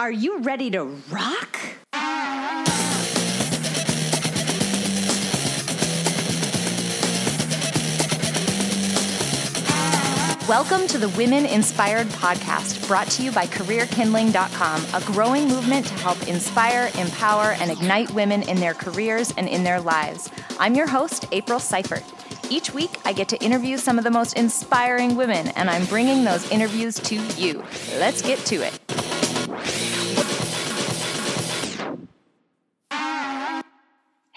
Are you ready to rock? Welcome to the Women Inspired podcast, brought to you by CareerKindling.com, a growing movement to help inspire, empower, and ignite women in their careers and in their lives. I'm your host, April Seifert. Each week, I get to interview some of the most inspiring women, and I'm bringing those interviews to you. Let's get to it.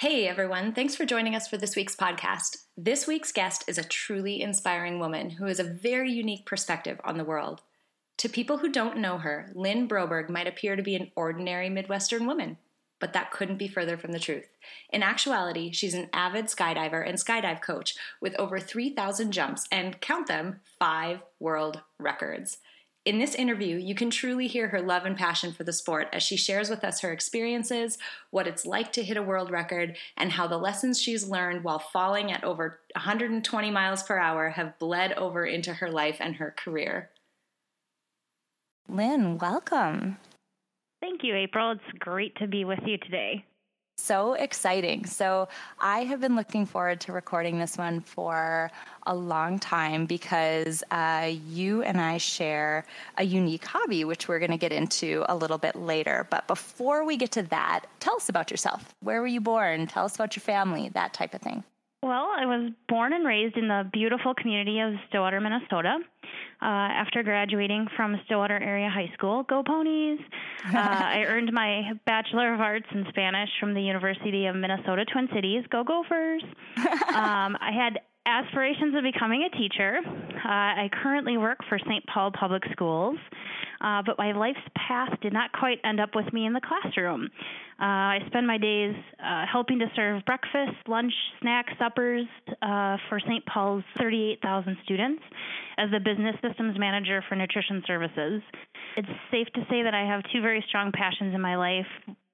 Hey everyone, thanks for joining us for this week's podcast. This week's guest is a truly inspiring woman who has a very unique perspective on the world. To people who don't know her, Lynn Broberg might appear to be an ordinary Midwestern woman, but that couldn't be further from the truth. In actuality, she's an avid skydiver and skydive coach with over 3,000 jumps and, count them, five world records. In this interview, you can truly hear her love and passion for the sport as she shares with us her experiences, what it's like to hit a world record, and how the lessons she's learned while falling at over 120 miles per hour have bled over into her life and her career. Lynn, welcome. Thank you, April. It's great to be with you today. So exciting. So, I have been looking forward to recording this one for a long time because uh, you and I share a unique hobby, which we're going to get into a little bit later. But before we get to that, tell us about yourself. Where were you born? Tell us about your family, that type of thing. Well, I was born and raised in the beautiful community of Stillwater, Minnesota. Uh, after graduating from Stillwater Area High School, go ponies! Uh, I earned my Bachelor of Arts in Spanish from the University of Minnesota Twin Cities. Go Gophers! um, I had aspirations of becoming a teacher. Uh, I currently work for St. Paul Public Schools, uh, but my life's path did not quite end up with me in the classroom. Uh, I spend my days uh, helping to serve breakfast, lunch, snacks, suppers uh, for St. Paul's 38,000 students as the business systems manager for nutrition services. It's safe to say that I have two very strong passions in my life.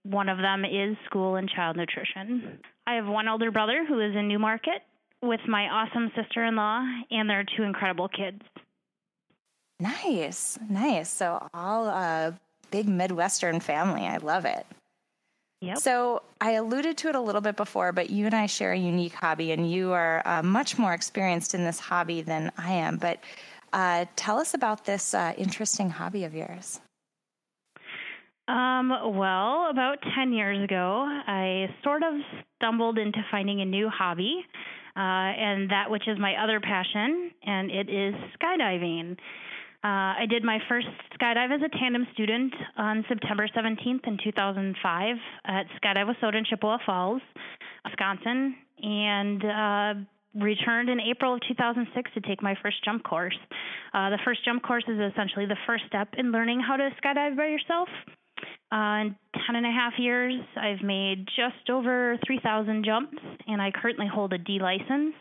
One of them is school and child nutrition. I have one older brother who is in Newmarket with my awesome sister in law and their two incredible kids. Nice, nice. So, all a big Midwestern family. I love it. Yep. So, I alluded to it a little bit before, but you and I share a unique hobby, and you are uh, much more experienced in this hobby than I am. But uh, tell us about this uh, interesting hobby of yours. Um, well, about 10 years ago, I sort of stumbled into finding a new hobby uh, and that which is my other passion, and it is skydiving. Uh, I did my first skydive as a tandem student on September 17th in 2005 at Skydive WISSOTA in Chippewa Falls, Wisconsin, and uh, returned in April of 2006 to take my first jump course. Uh, the first jump course is essentially the first step in learning how to skydive by yourself. Uh, in 10 and a half years, I've made just over 3,000 jumps, and I currently hold a D license,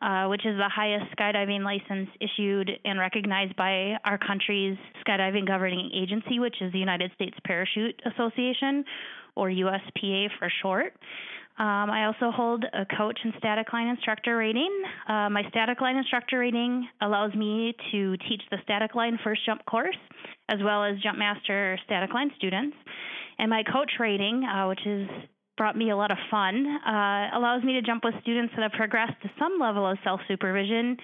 uh, which is the highest skydiving license issued and recognized by our country's skydiving governing agency, which is the United States Parachute Association, or USPA for short. Um, I also hold a coach and static line instructor rating. Uh, my static line instructor rating allows me to teach the static line first jump course, as well as jump master static line students. And my coach rating, uh, which has brought me a lot of fun, uh, allows me to jump with students that have progressed to some level of self supervision,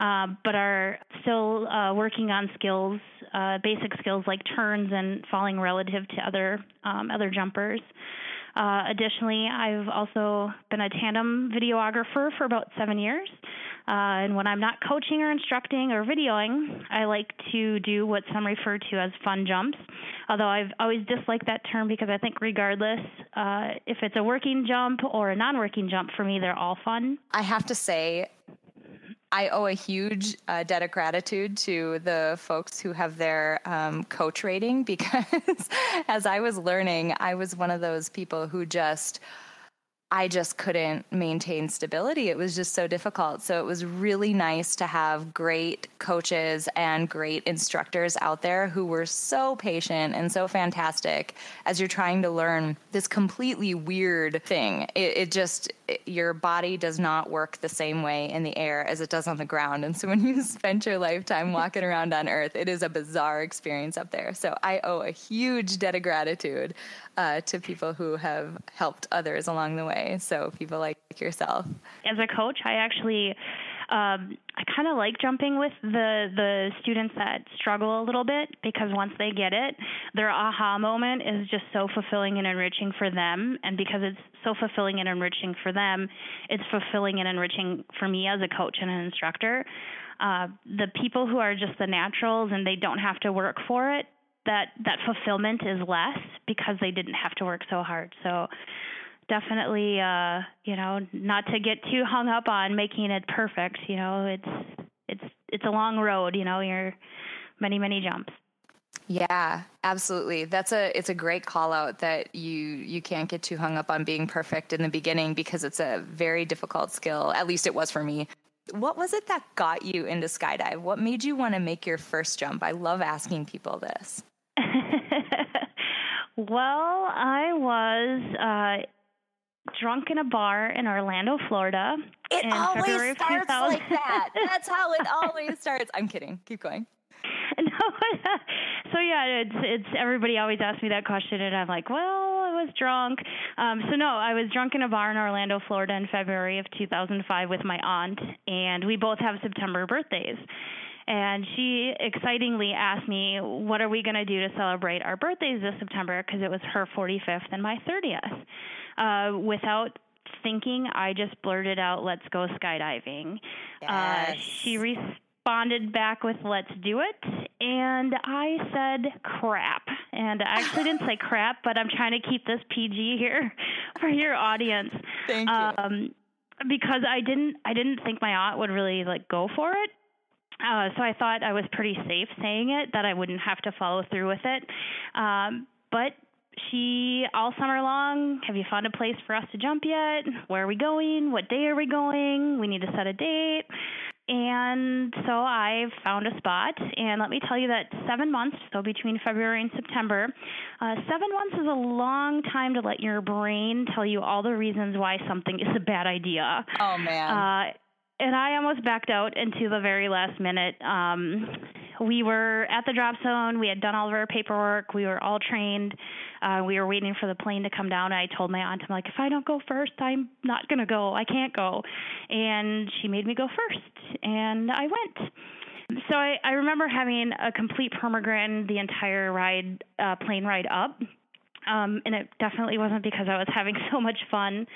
uh, but are still uh, working on skills, uh, basic skills like turns and falling relative to other um, other jumpers. Uh, additionally, I've also been a tandem videographer for about seven years. Uh, and when I'm not coaching or instructing or videoing, I like to do what some refer to as fun jumps. Although I've always disliked that term because I think, regardless, uh, if it's a working jump or a non working jump, for me, they're all fun. I have to say, I owe a huge uh, debt of gratitude to the folks who have their um, coach rating because as I was learning, I was one of those people who just I just couldn't maintain stability. It was just so difficult. So it was really nice to have great coaches and great instructors out there who were so patient and so fantastic as you're trying to learn this completely weird thing. It, it just, it, your body does not work the same way in the air as it does on the ground. And so when you spend your lifetime walking around on Earth, it is a bizarre experience up there. So I owe a huge debt of gratitude uh, to people who have helped others along the way. So people like yourself. As a coach, I actually um, I kind of like jumping with the the students that struggle a little bit because once they get it, their aha moment is just so fulfilling and enriching for them. And because it's so fulfilling and enriching for them, it's fulfilling and enriching for me as a coach and an instructor. Uh, the people who are just the naturals and they don't have to work for it, that that fulfillment is less because they didn't have to work so hard. So definitely uh you know not to get too hung up on making it perfect you know it's it's it's a long road you know you're many many jumps. Yeah absolutely. That's a it's a great call out that you you can't get too hung up on being perfect in the beginning because it's a very difficult skill at least it was for me. What was it that got you into skydive? What made you want to make your first jump? I love asking people this. Well, I was uh, drunk in a bar in Orlando, Florida. It always February starts like that. That's how it always starts. I'm kidding. Keep going. No, so yeah, it's it's everybody always asks me that question, and I'm like, well, I was drunk. Um, so no, I was drunk in a bar in Orlando, Florida, in February of 2005 with my aunt, and we both have September birthdays and she excitingly asked me, "What are we going to do to celebrate our birthdays this September?" Because it was her 45th and my 30th. Uh, without thinking, I just blurted out, "Let's go skydiving." Yes. Uh, she responded back with, "Let's do it," and I said, "Crap." And I actually didn't say crap, but I'm trying to keep this PG here for your audience. Thank you. Um, because I didn't I didn't think my aunt would really like go for it uh, so I thought I was pretty safe saying it, that I wouldn't have to follow through with it. Um, but she, all summer long, have you found a place for us to jump yet? Where are we going? What day are we going? We need to set a date. And so I found a spot, and let me tell you that seven months, so between February and September, uh, seven months is a long time to let your brain tell you all the reasons why something is a bad idea. Oh, man. Uh, and I almost backed out into the very last minute. Um, we were at the drop zone. We had done all of our paperwork. We were all trained. Uh, we were waiting for the plane to come down. And I told my aunt, I'm like, if I don't go first, I'm not going to go. I can't go. And she made me go first. And I went. So I, I remember having a complete permagrin the entire ride, uh, plane ride up. Um, and it definitely wasn't because I was having so much fun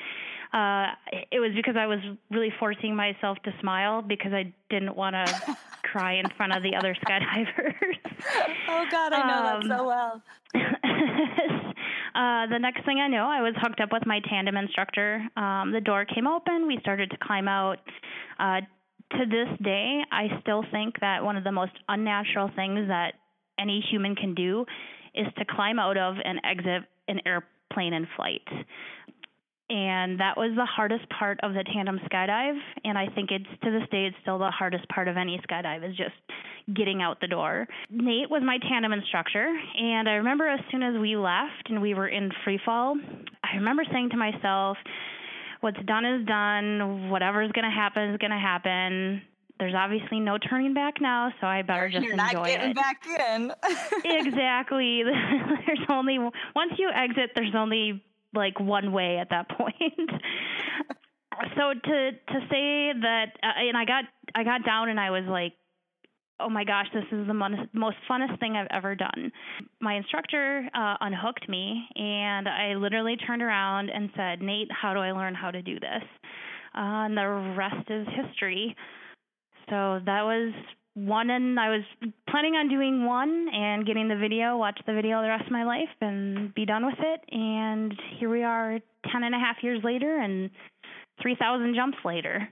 uh, it was because I was really forcing myself to smile because I didn't want to cry in front of the other skydivers. oh God, I know um, that so well. uh, the next thing I know, I was hooked up with my tandem instructor. Um, the door came open. We started to climb out. Uh, to this day, I still think that one of the most unnatural things that any human can do is to climb out of and exit an airplane in flight and that was the hardest part of the tandem skydive and i think it's to this day it's still the hardest part of any skydive is just getting out the door nate was my tandem instructor and i remember as soon as we left and we were in free fall i remember saying to myself what's done is done whatever's going to happen is going to happen there's obviously no turning back now, so I better just You're enjoy not getting it. back in. exactly. there's only once you exit, there's only like one way at that point. so to to say that, uh, and I got I got down and I was like, oh my gosh, this is the mon- most funnest thing I've ever done. My instructor uh, unhooked me, and I literally turned around and said, Nate, how do I learn how to do this? Uh, and the rest is history. So that was one and I was planning on doing one and getting the video, watch the video the rest of my life and be done with it. And here we are 10 and a half years later and 3,000 jumps later.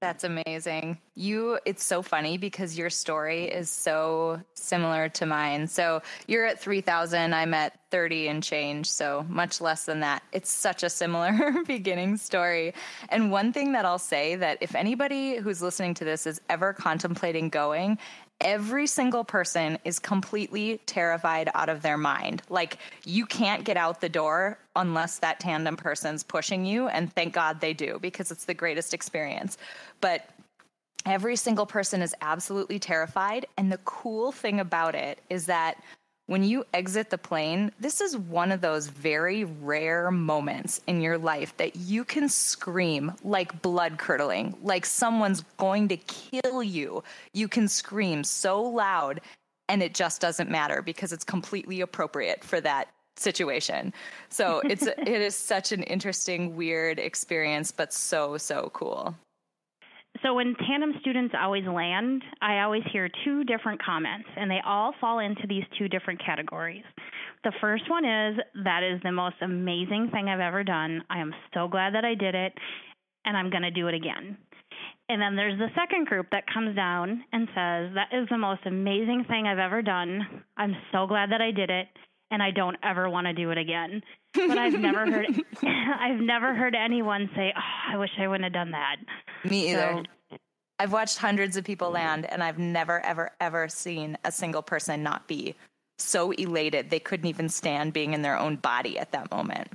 That's amazing. You it's so funny because your story is so similar to mine. So you're at 3000, I'm at 30 and change, so much less than that. It's such a similar beginning story. And one thing that I'll say that if anybody who's listening to this is ever contemplating going, every single person is completely terrified out of their mind. Like you can't get out the door unless that tandem person's pushing you. And thank God they do because it's the greatest experience. But every single person is absolutely terrified. And the cool thing about it is that when you exit the plane, this is one of those very rare moments in your life that you can scream like blood curdling, like someone's going to kill you. You can scream so loud and it just doesn't matter because it's completely appropriate for that situation. So it's it is such an interesting weird experience but so so cool. So when tandem students always land, I always hear two different comments, and they all fall into these two different categories. The first one is that is the most amazing thing I've ever done. I am so glad that I did it, and I'm going to do it again. And then there's the second group that comes down and says, That is the most amazing thing I've ever done. I'm so glad that I did it, and I don't ever want to do it again. But I've never heard I've never heard anyone say, "Oh, I wish I wouldn't have done that." Me either. So, I've watched hundreds of people land and I've never ever ever seen a single person not be so elated they couldn't even stand being in their own body at that moment.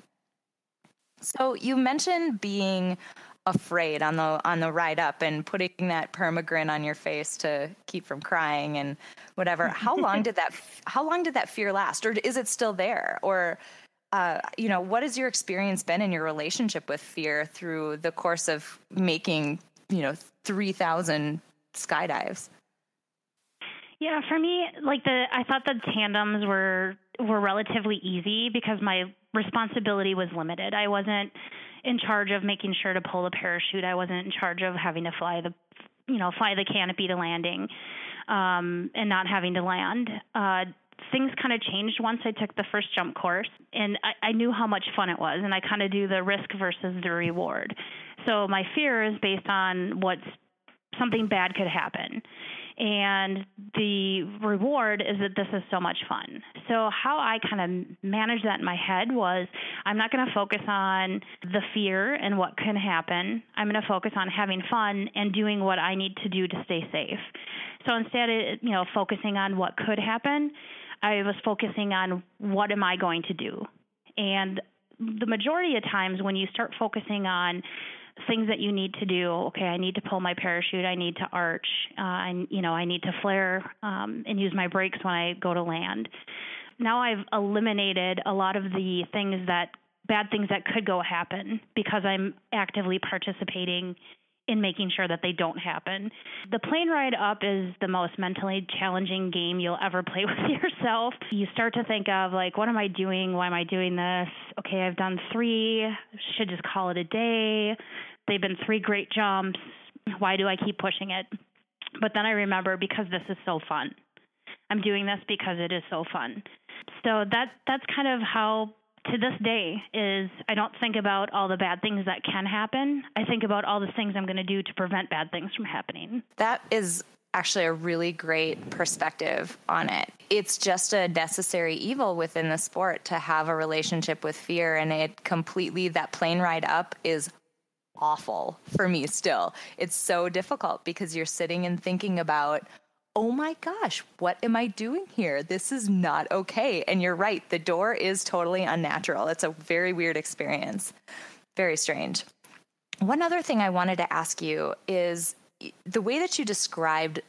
So you mentioned being afraid on the on the ride up and putting that permagrin on your face to keep from crying and whatever. How long did that how long did that fear last? Or is it still there? Or uh, you know what has your experience been in your relationship with fear through the course of making you know 3000 skydives? Yeah for me like the i thought the tandems were were relatively easy because my responsibility was limited. I wasn't in charge of making sure to pull the parachute. I wasn't in charge of having to fly the, you know, fly the canopy to landing, um, and not having to land. Uh, things kind of changed once I took the first jump course, and I, I knew how much fun it was, and I kind of do the risk versus the reward. So my fear is based on what's something bad could happen. And the reward is that this is so much fun. So, how I kind of managed that in my head was I'm not going to focus on the fear and what can happen. I'm going to focus on having fun and doing what I need to do to stay safe. So, instead of you know, focusing on what could happen, I was focusing on what am I going to do. And the majority of times when you start focusing on things that you need to do. Okay, I need to pull my parachute. I need to arch. Uh, you know, I need to flare um, and use my brakes when I go to land. Now I've eliminated a lot of the things that bad things that could go happen because I'm actively participating in making sure that they don't happen. The plane ride up is the most mentally challenging game you'll ever play with yourself. You start to think of like, what am I doing? Why am I doing this? Okay, I've done three. Should just call it a day. They've been three great jumps. Why do I keep pushing it? But then I remember because this is so fun. I'm doing this because it is so fun. So that that's kind of how to this day is I don't think about all the bad things that can happen. I think about all the things I'm going to do to prevent bad things from happening. That is actually a really great perspective on it. It's just a necessary evil within the sport to have a relationship with fear and it completely that plane ride up is awful for me still. It's so difficult because you're sitting and thinking about oh my gosh, what am I doing here? This is not okay. And you're right, the door is totally unnatural. It's a very weird experience, very strange. One other thing I wanted to ask you is the way that you described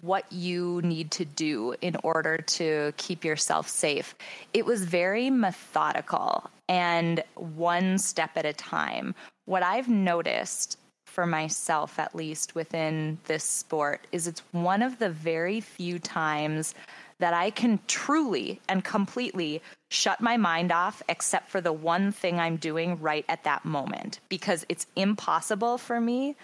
what you need to do in order to keep yourself safe. It was very methodical and one step at a time. What I've noticed for myself, at least within this sport, is it's one of the very few times that I can truly and completely shut my mind off except for the one thing I'm doing right at that moment because it's impossible for me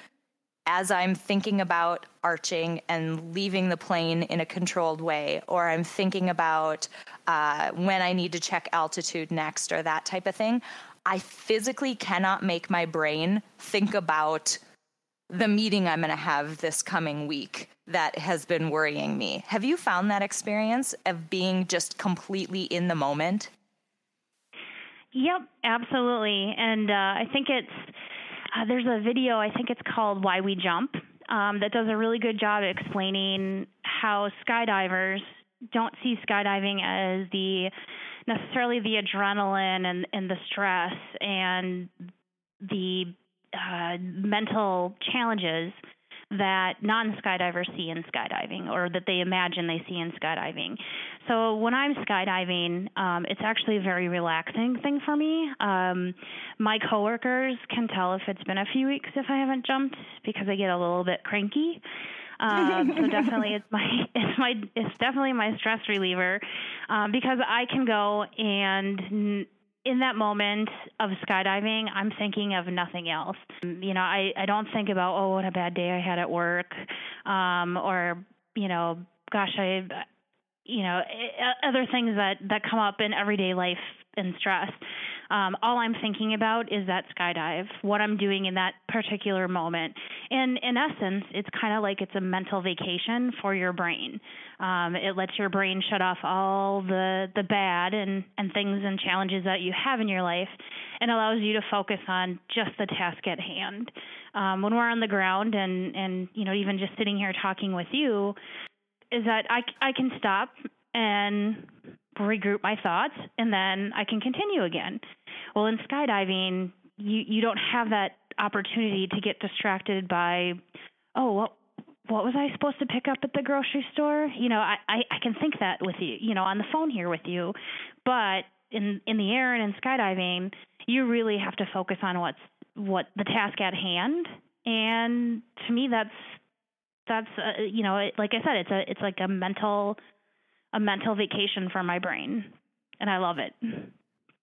as I'm thinking about arching and leaving the plane in a controlled way, or I'm thinking about uh, when I need to check altitude next, or that type of thing. I physically cannot make my brain think about the meeting I'm going to have this coming week that has been worrying me. Have you found that experience of being just completely in the moment? Yep, absolutely. And uh, I think it's uh, there's a video. I think it's called "Why We Jump" um, that does a really good job explaining how skydivers don't see skydiving as the necessarily the adrenaline and, and the stress and the uh, mental challenges that non skydivers see in skydiving or that they imagine they see in skydiving. So when I'm skydiving, um, it's actually a very relaxing thing for me. Um, my coworkers can tell if it's been a few weeks if I haven't jumped because I get a little bit cranky. Um, so definitely, it's my it's my it's definitely my stress reliever um, because I can go and in that moment of skydiving, I'm thinking of nothing else. You know, I, I don't think about, oh, what a bad day I had at work, um, or, you know, gosh, I, you know, other things that, that come up in everyday life and stress. Um, all I'm thinking about is that skydive, what I'm doing in that particular moment. And in essence, it's kind of like it's a mental vacation for your brain. Um, it lets your brain shut off all the the bad and and things and challenges that you have in your life, and allows you to focus on just the task at hand. Um, when we're on the ground and and you know even just sitting here talking with you, is that I I can stop and regroup my thoughts and then I can continue again. Well, in skydiving, you you don't have that opportunity to get distracted by, oh, what what was I supposed to pick up at the grocery store? You know, I, I, I can think that with you, you know, on the phone here with you, but in in the air and in skydiving, you really have to focus on what's what the task at hand. And to me, that's that's uh, you know, like I said, it's a it's like a mental a mental vacation for my brain, and I love it.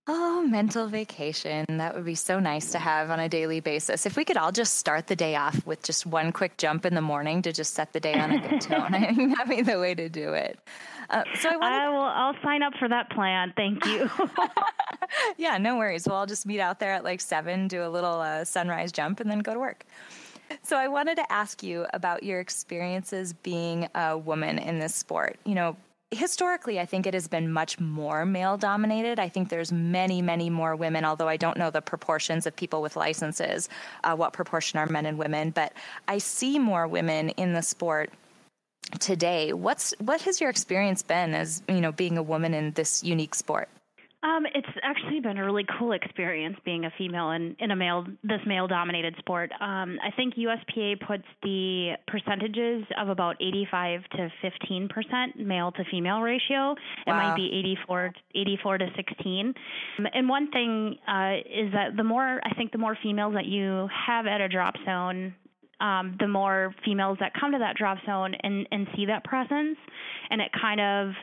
Oh, mental vacation. That would be so nice to have on a daily basis. If we could all just start the day off with just one quick jump in the morning to just set the day on a good tone, I think that'd be the way to do it. Uh, so I, wanted... I will. I'll sign up for that plan. Thank you. yeah, no worries. Well, I'll just meet out there at like seven, do a little uh, sunrise jump, and then go to work. So I wanted to ask you about your experiences being a woman in this sport. You know, historically i think it has been much more male dominated i think there's many many more women although i don't know the proportions of people with licenses uh, what proportion are men and women but i see more women in the sport today. What's what has your experience been as you know being a woman in this unique sport um, it's actually been a really cool experience being a female in, in a male this male dominated sport. Um, I think USPA puts the percentages of about 85 to 15 percent male to female ratio. Wow. It might be 84 84 to 16. Um, and one thing uh, is that the more I think the more females that you have at a drop zone, um, the more females that come to that drop zone and, and see that presence, and it kind of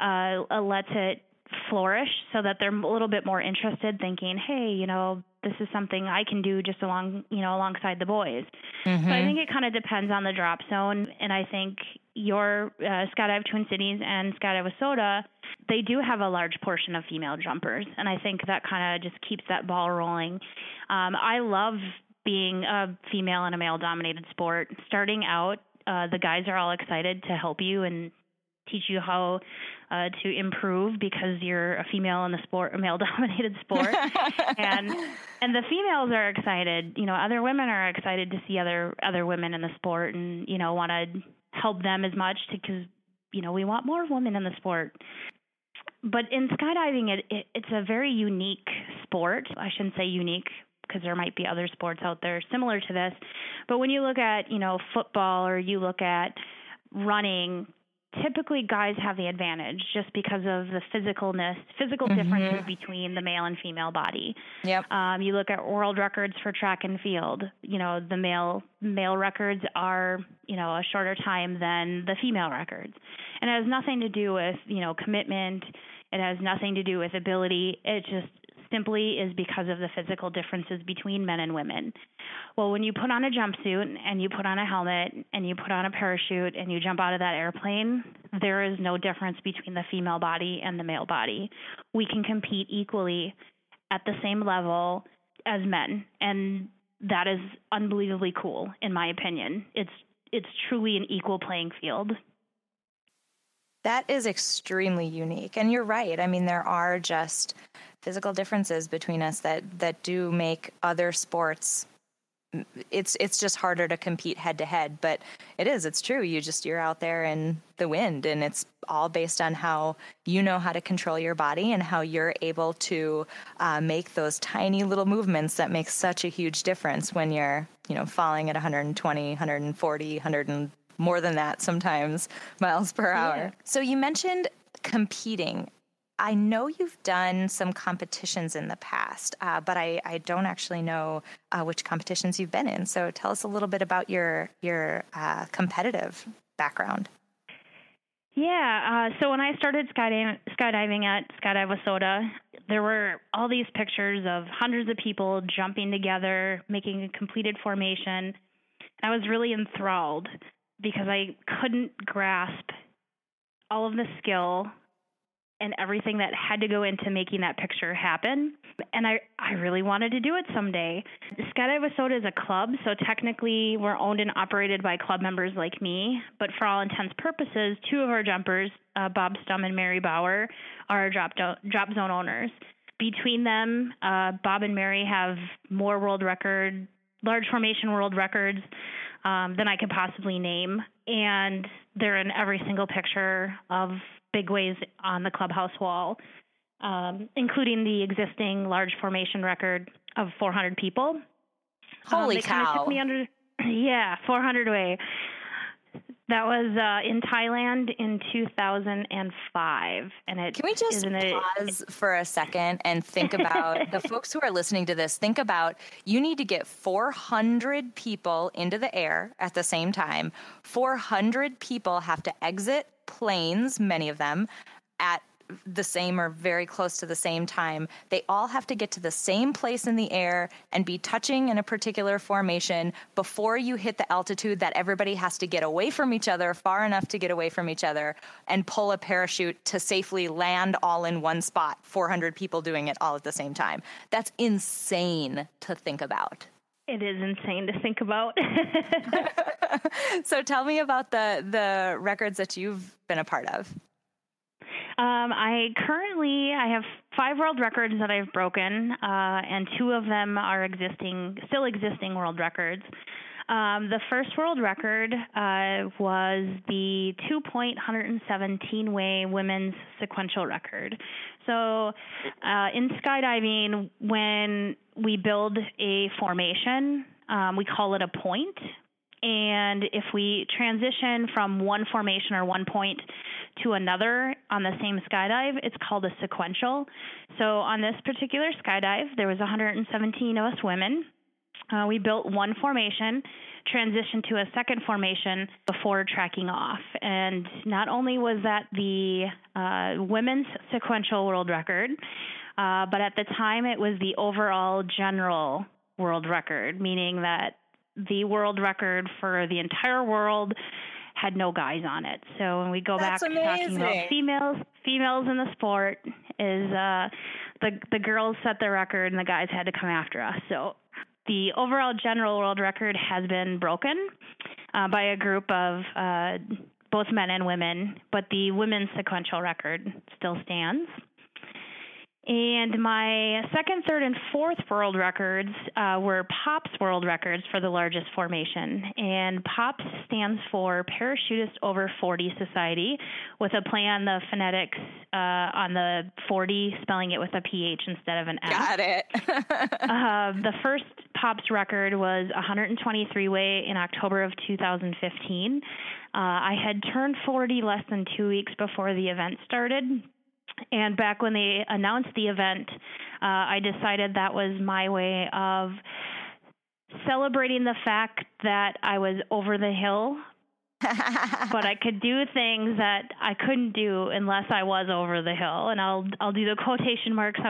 uh, lets it flourish so that they're a little bit more interested thinking hey you know this is something i can do just along you know alongside the boys. Mm-hmm. so i think it kind of depends on the drop zone. And i think your uh, skydive twin cities and skydive WISSOTA they do have a large portion of female jumpers. And i think that kind of just keeps that ball rolling. Um, i love being a female in a male dominated sport. Starting out uh, the guys are all excited to help you and teach you how uh, to improve because you're a female in the sport, a male-dominated sport, and and the females are excited. You know, other women are excited to see other other women in the sport, and you know, want to help them as much because you know we want more women in the sport. But in skydiving, it, it it's a very unique sport. I shouldn't say unique because there might be other sports out there similar to this. But when you look at you know football or you look at running typically guys have the advantage just because of the physicalness, physical mm-hmm. differences between the male and female body. Yep. Um, you look at world records for track and field. You know, the male male records are you know a shorter time than the female records, and it has nothing to do with you know commitment. It has nothing to do with ability. It just simply is because of the physical differences between men and women. Well, when you put on a jumpsuit and you put on a helmet and you put on a parachute and you jump out of that airplane, there is no difference between the female body and the male body. We can compete equally at the same level as men. And that is unbelievably cool in my opinion. It's it's truly an equal playing field. That is extremely unique. And you're right. I mean, there are just physical differences between us that, that do make other sports it's it's just harder to compete head to head but it is it's true you just you're out there in the wind and it's all based on how you know how to control your body and how you're able to uh, make those tiny little movements that make such a huge difference when you're you know falling at 120 140 100 and more than that sometimes miles per hour. Yeah. So you mentioned competing. I know you've done some competitions in the past, uh, but I, I, don't actually know uh, which competitions you've been in. So tell us a little bit about your your uh, competitive background. Yeah, uh, so when I started skydiving, skydiving at Skydive WISSOTA, there were all these pictures of hundreds of people jumping together, making a completed formation. And I was really enthralled because I couldn't grasp all of the skill and everything that had to go into making that picture happen. And I, I really wanted to do it someday. Skydive WISSOTA is a club, so technically we're owned and operated by club members like me. But for all intents purposes, two of our jumpers, uh, Bob Stum and Mary Bauer, are drop, do- drop zone owners. Between them, uh, Bob and Mary have more world record, large formation world records um, than I could possibly name. And they're in every single picture of bigways on the clubhouse wall, um, including the existing large formation record of 400 people. Holy um, cow! Took me under, yeah, 400 way. That was uh, in Thailand in 2005, and it. Can we just pause it, for a second and think about the folks who are listening to this? Think about you need to get 400 people into the air at the same time. 400 people have to exit planes, many of them, at the same or very close to the same time. They all have to get to the same place in the air and be touching in a particular formation before you hit the altitude that everybody has to get away from each other, far enough to get away from each other, and pull a parachute to safely land all in one spot. 400 people doing it all at the same time. That's insane to think about. It is insane to think about. so tell me about the the records that you've been a part of. Um, I currently I have five world records that I've broken, uh, and two of them are existing, still existing world records. Um, the first world record uh, was the 2.117 way women's sequential record. So, uh, in skydiving, when we build a formation, um, we call it a point. And if we transition from one formation or one point to another on the same skydive, it's called a sequential. So on this particular skydive, there was 117 of us women. Uh, we built one formation, transitioned to a second formation before tracking off. And not only was that the uh, women's sequential world record, uh, but at the time it was the overall general world record, meaning that the world record for the entire world had no guys on it. So when we go That's back amazing. to talking about females, females in the sport is uh, the the girls set the record and the guys had to come after us. So the overall general world record has been broken uh, by a group of uh, both men and women, but the women's sequential record still stands. And my second, third, and fourth world records uh, were POPS world records for the largest formation. And POPS stands for Parachutist Over 40 Society, with a play on the phonetics uh, on the 40, spelling it with a PH instead of an S. Got it. uh, the first POPS record was 123 way in October of 2015. Uh, I had turned 40 less than two weeks before the event started. And back when they announced the event, uh, I decided that was my way of celebrating the fact that I was over the hill but I could do things that I couldn't do unless I was over the hill. And I'll I'll do the quotation marks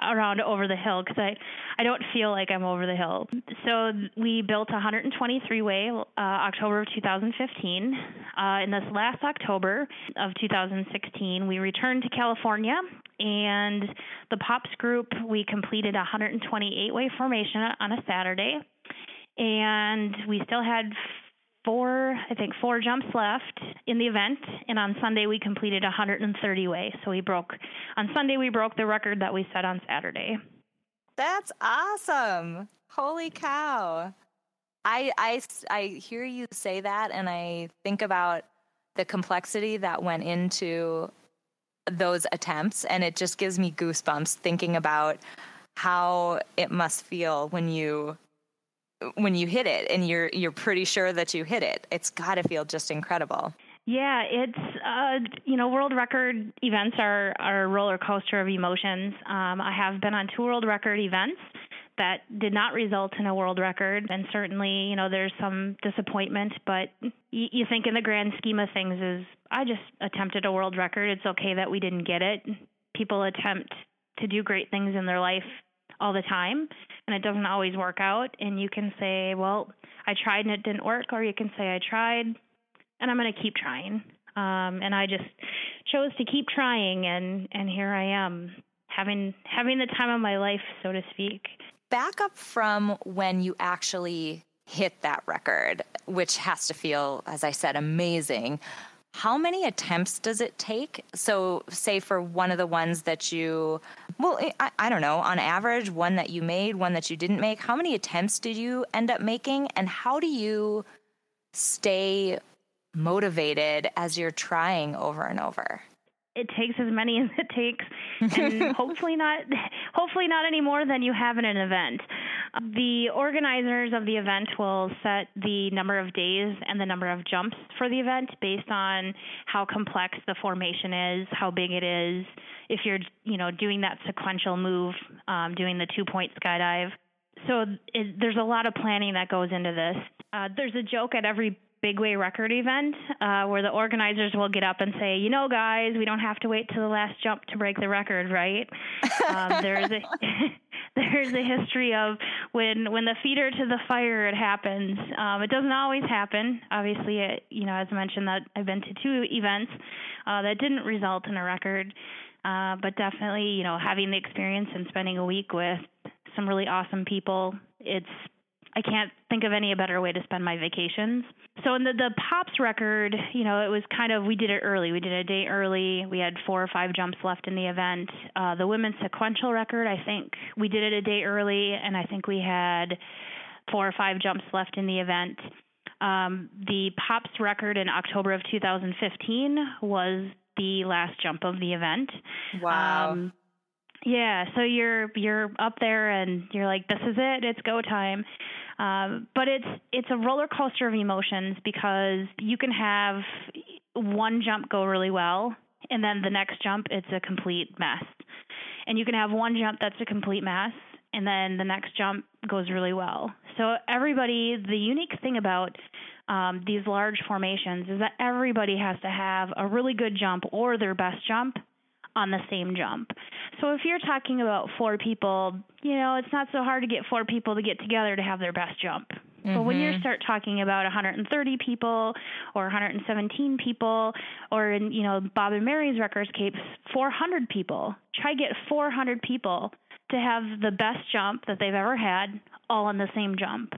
around over the hill because I I don't feel like I'm over the hill. So we built a 123 way uh, October of 2015. Uh, in this last October of 2016, we returned to California and the Pops group we completed a 128 way formation on a Saturday and we still had four, I think, four jumps left in the event. And on Sunday, we completed 130 way. So we broke, on Sunday, we broke the record that we set on Saturday. That's awesome. Holy cow. I, I, I hear you say that, and I think about the complexity that went into those attempts, and it just gives me goosebumps thinking about how it must feel when you when you hit it and you're you're pretty sure that you hit it. It's got to feel just incredible. Yeah, it's uh, you know world record events are are a roller coaster of emotions. Um, I have been on two world record events that did not result in a world record, and certainly you know there's some disappointment. But y- you think in the grand scheme of things is I just attempted a world record. It's okay that we didn't get it. People attempt to do great things in their life all the time and it doesn't always work out and you can say well i tried and it didn't work or you can say i tried and i'm going to keep trying. Um, and i just chose to keep trying and and here i am having having the time of my life so to speak. Back up from when you actually hit that record which has to feel as i said amazing how many attempts does it take? So, say for one of the ones that you, well, eh, I, I, don't know, on average, one that you made, one that you didn't make, how many attempts did you end up making? And how do you stay motivated as you're trying over and over? it takes as many as it takes and hopefully not hopefully not any more than you have in an event the organizers of the event will set the number of days and the number of jumps for the event based on how complex the formation is how big it is if you're you know doing that sequential move um, doing the two point skydive. So it, there's a lot of planning that goes into this. Uh, there's a joke at every Big Way record event uh, where the organizers will get up and say, you know, guys, we don't have to wait till the last jump to break the record, right? um, there's a there's a history of when when the feeder to the fire it happens. Um, it doesn't always happen. Obviously, it, you know, as I mentioned, that I've been to two events uh, that didn't result in a record, uh, but definitely, you know, having the experience and spending a week with some really awesome people, it's I can't think of any better way to spend my vacations. So in the the Pops record, you know, it was kind of we did it early. We did it a day early. We had four or five jumps left in the event. Uh, the women's sequential record, I think we did it a day early, and I think we had four or five jumps left in the event. Um, the Pops record in October of 2015 was the last jump of the event. Wow. Um, yeah, so you're you're up there and you're like, this is it, it's go time. Um, but it's it's a roller coaster of emotions because you can have one jump go really well, and then the next jump it's a complete mess, and you can have one jump that's a complete mess, and then the next jump goes really well. So everybody, the unique thing about um, these large formations is that everybody has to have a really good jump or their best jump on the same jump. So if you're talking about four people, you know, it's not so hard to get four people to get together to have their best jump. Mm-hmm. But when you mm-hmm. start talking about 130 people or 117 people, or in you know Bob and Mary's records case, 400 people, try get 400 people to have the best jump that they've ever had, all on the same jump.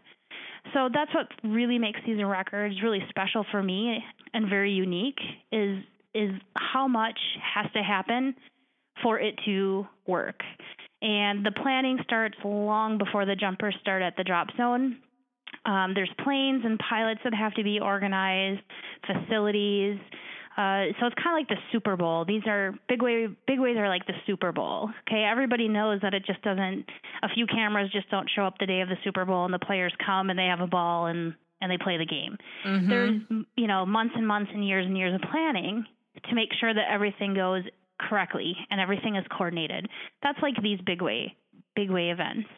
So that's what really makes these records really special for me and very unique is is how much has to happen for it to work. And the planning starts long before the jumpers start at the drop zone. Um, there's planes and pilots that have to be organized, facilities. Uh, so it's kind of like the Super Bowl. These are big way big ways are like the Super Bowl. Okay, everybody knows that it just doesn't. A few cameras just don't show up the day of the Super Bowl, and the players come and they have a ball and and they play the game. Mm-hmm. There's you know months and months and years and years of planning to make sure that everything goes correctly and everything is coordinated. That's like these big way big way events.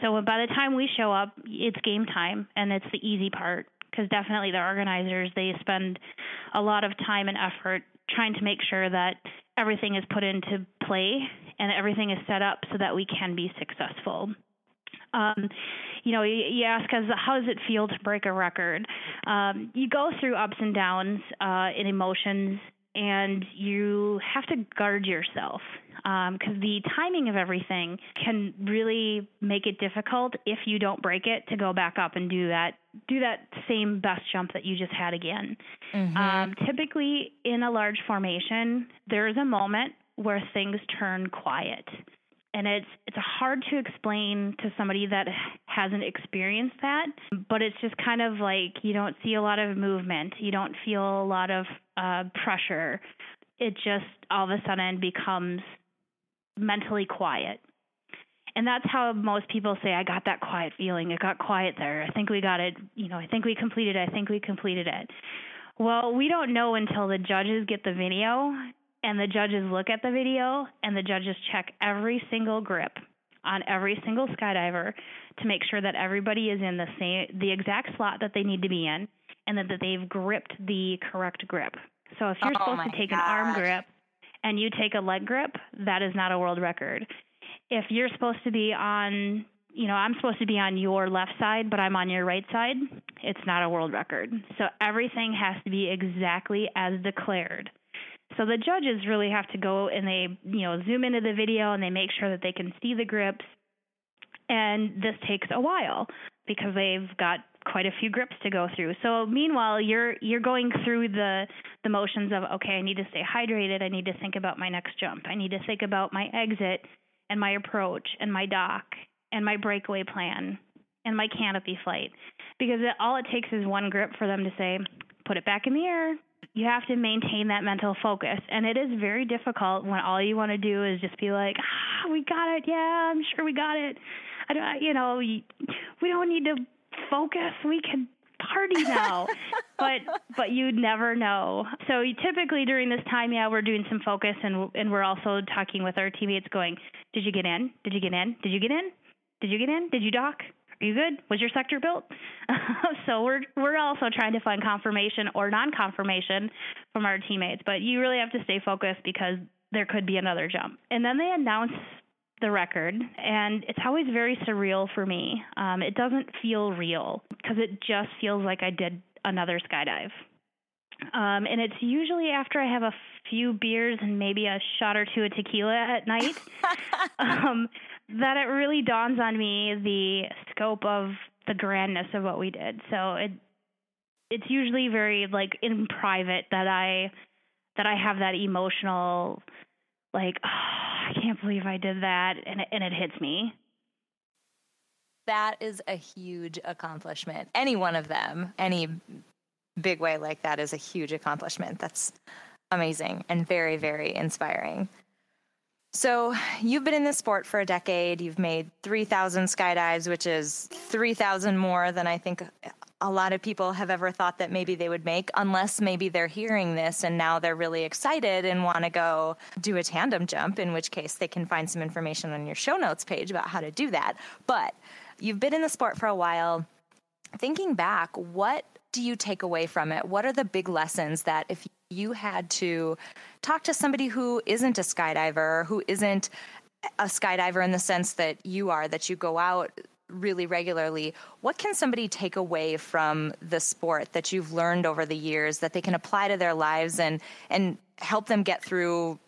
So by the time we show up, it's game time and it's the easy part because definitely the organizers they spend a lot of time and effort trying to make sure that everything is put into play and everything is set up so that we can be successful. Um, you know, you, ask us, how does it feel to break a record? Um, you go through ups and downs uh, in emotions, and you have to guard yourself because um, the timing of everything can really make it difficult if you don't break it to go back up and do that do that same best jump that you just had again. Mm-hmm. Um, typically, in a large formation, there's a moment where things turn quiet and it's it's hard to explain to somebody that hasn't experienced that but it's just kind of like you don't see a lot of movement. You don't feel a lot of uh, pressure. It just all of a sudden becomes mentally quiet. And that's how most people say i got that quiet feeling. It got quiet there. I think we got it. You know i think we completed it. I think we completed it. Well we don't know until the judges get the video and the judges look at the video and the judges check every single grip on every single skydiver to make sure that everybody is in the same the exact slot that they need to be in and that, that they've gripped the correct grip. So if you're oh supposed to take gosh. an arm grip and you take a leg grip, that is not a world record. If you're supposed to be on you know, I'm supposed to be on your left side, but I'm on your right side, it's not a world record. So everything has to be exactly as declared. So the judges really have to go and they, you know, zoom into the video and they make sure that they can see the grips. And this takes a while because they've got quite a few grips to go through. So meanwhile, you're you're going through the the motions of okay, I need to stay hydrated, I need to think about my next jump. I need to think about my exit and my approach and my dock and my breakaway plan and my canopy flight because it, all it takes is one grip for them to say put it back in the air, you have to maintain that mental focus. And it is very difficult when all you want to do is just be like ah, we got it. Yeah i'm sure we got it. I don't you know we don't need to focus. We can party now. But but you'd never know. So typically during this time yeah we're doing some focus and and we're also talking with our teammates going did you get in? Did you get in? Did you get in? Did you get in? Did you dock are you good? Was your sector built? so we're we're also trying to find confirmation or non-confirmation from our teammates, but you really have to stay focused because there could be another jump. And then they announce the record, and it's always very surreal for me. Um, it doesn't feel real because it just feels like I did another skydive. Um, and it's usually after I have a few beers and maybe a shot or two of tequila at night. um, that it really dawns on me the scope of the grandness of what we did. So it it's usually very like in private that I that I have that emotional like oh, I can't believe I did that and it, and it hits me. That is a huge accomplishment. Any one of them, any big way like that is a huge accomplishment. That's amazing and very very inspiring. So, you've been in this sport for a decade. You've made 3,000 skydives, which is 3,000 more than I think a lot of people have ever thought that maybe they would make, unless maybe they're hearing this and now they're really excited and want to go do a tandem jump, in which case they can find some information on your show notes page about how to do that. But you've been in the sport for a while. Thinking back, what do you take away from it? What are the big lessons that if you had to talk to somebody who isn't a skydiver, who isn't a skydiver in the sense that you are, that you go out really regularly, what can somebody take away from the sport that you've learned over the years that they can apply to their lives and and help them get through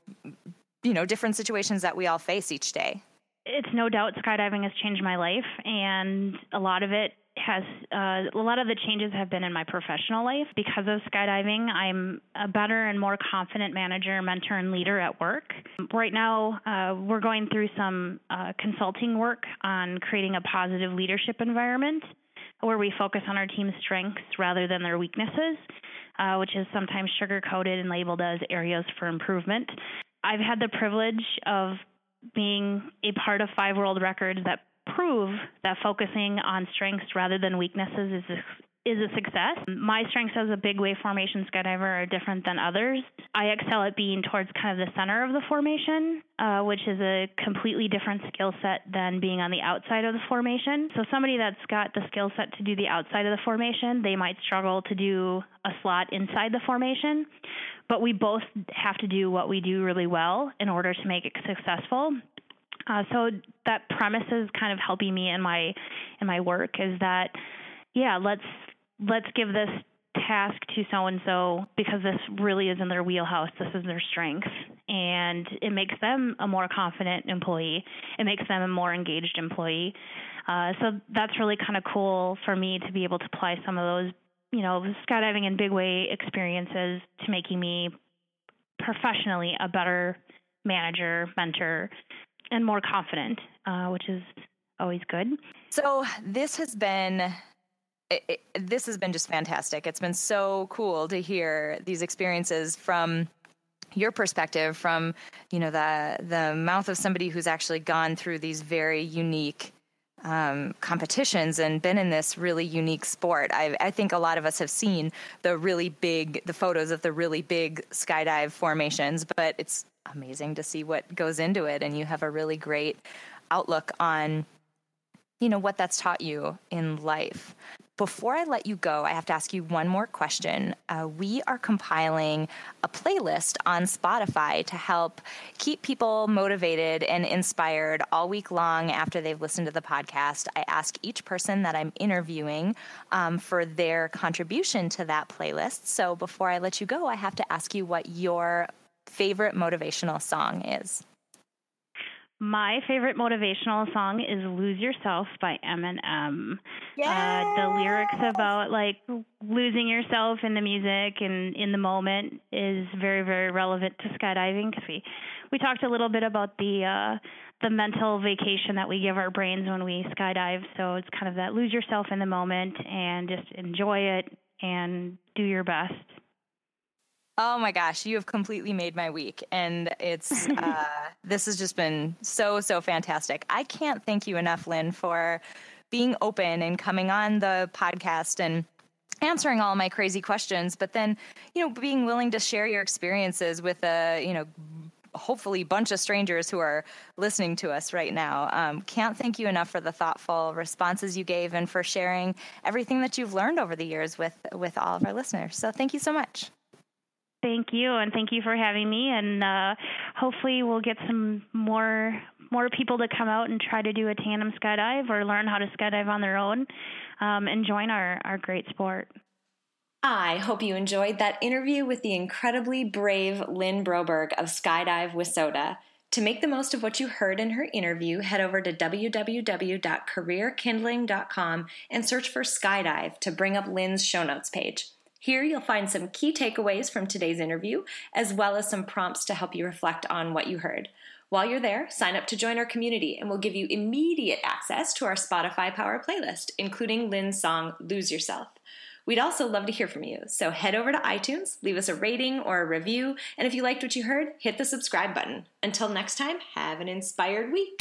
you know different situations that we all face each day? It's no doubt skydiving has changed my life and a lot of it has uh, a lot of the changes have been in my professional life because of skydiving. I'm a better and more confident manager, mentor, and leader at work. Right now, uh, we're going through some uh, consulting work on creating a positive leadership environment where we focus on our team's strengths rather than their weaknesses, uh, which is sometimes sugar coated and labeled as areas for improvement. I've had the privilege of being a part of five world records that prove that focusing on strengths rather than weaknesses is is a success. My strengths as a big way formation skydiver are different than others. I excel at being towards kind of the center of the formation, uh, which is a completely different skill set than being on the outside of the formation. So somebody that's got the skill set to do the outside of the formation, they might struggle to do a slot inside the formation. But we both have to do what we do really well in order to make it successful. Uh, so that premise is kind of helping me in my in my work is that yeah let's let's give this task to so and so because this really is in their wheelhouse. This is their strength. And it makes them a more confident employee. It makes them a more engaged employee. Uh, so that's really kind of cool for me to be able to apply some of those you know skydiving and big way experiences to making me professionally a better manager mentor and more confident, uh, which is always good. So this has been. It, it, this has been just fantastic. It's been so cool to hear these experiences from your perspective, from you know the the mouth of somebody who's actually gone through these very unique um, competitions and been in this really unique sport. I, I, think a lot of us have seen the really big, the photos of the really big skydive formations, but it's amazing to see what goes into it and you have a really great outlook on you know what that's taught you in life before I let you go, I have to ask you one more question. Uh, we are compiling a playlist on Spotify to help keep people motivated and inspired all week long after they've listened to the podcast. I ask each person that I'm interviewing um, for their contribution to that playlist. So before I let you go, I have to ask you what your favorite motivational song is? My favorite motivational song is "Lose Yourself" by Eminem. Yeah. Uh, the lyrics about like losing yourself in the music and in the moment is very, very relevant to skydiving because we we talked a little bit about the uh, the mental vacation that we give our brains when we skydive. So it's kind of that lose yourself in the moment and just enjoy it and do your best. Oh my gosh, you have completely made my week. And it's, uh, this has just been so, so fantastic. I can't thank you enough, Lynn, for being open and coming on the podcast and answering all my crazy questions, but then, you know, being willing to share your experiences with a, you know, hopefully bunch of strangers who are listening to us right now. Um, can't thank you enough for the thoughtful responses you gave and for sharing everything that you've learned over the years with with all of our listeners. So thank you so much. Thank you, and thank you for having me. And uh, hopefully, we'll get some more more people to come out and try to do a tandem skydive or learn how to skydive on their own um, and join our, our great sport. I hope you enjoyed that interview with the incredibly brave Lynn Broberg of Skydive WISSOTA. To make the most of what you heard in her interview, head over to www.careerkindling.com and search for Skydive to bring up Lynn's show notes page. Here you'll find some key takeaways from today's interview, as well as some prompts to help you reflect on what you heard. While you're there, sign up to join our community and we'll give you immediate access to our Spotify Power playlist, including Lynn's song Lose Yourself. We'd also love to hear from you, so head over to iTunes, leave us a rating or a review, and if you liked what you heard, hit the subscribe button. Until next time, have an inspired week.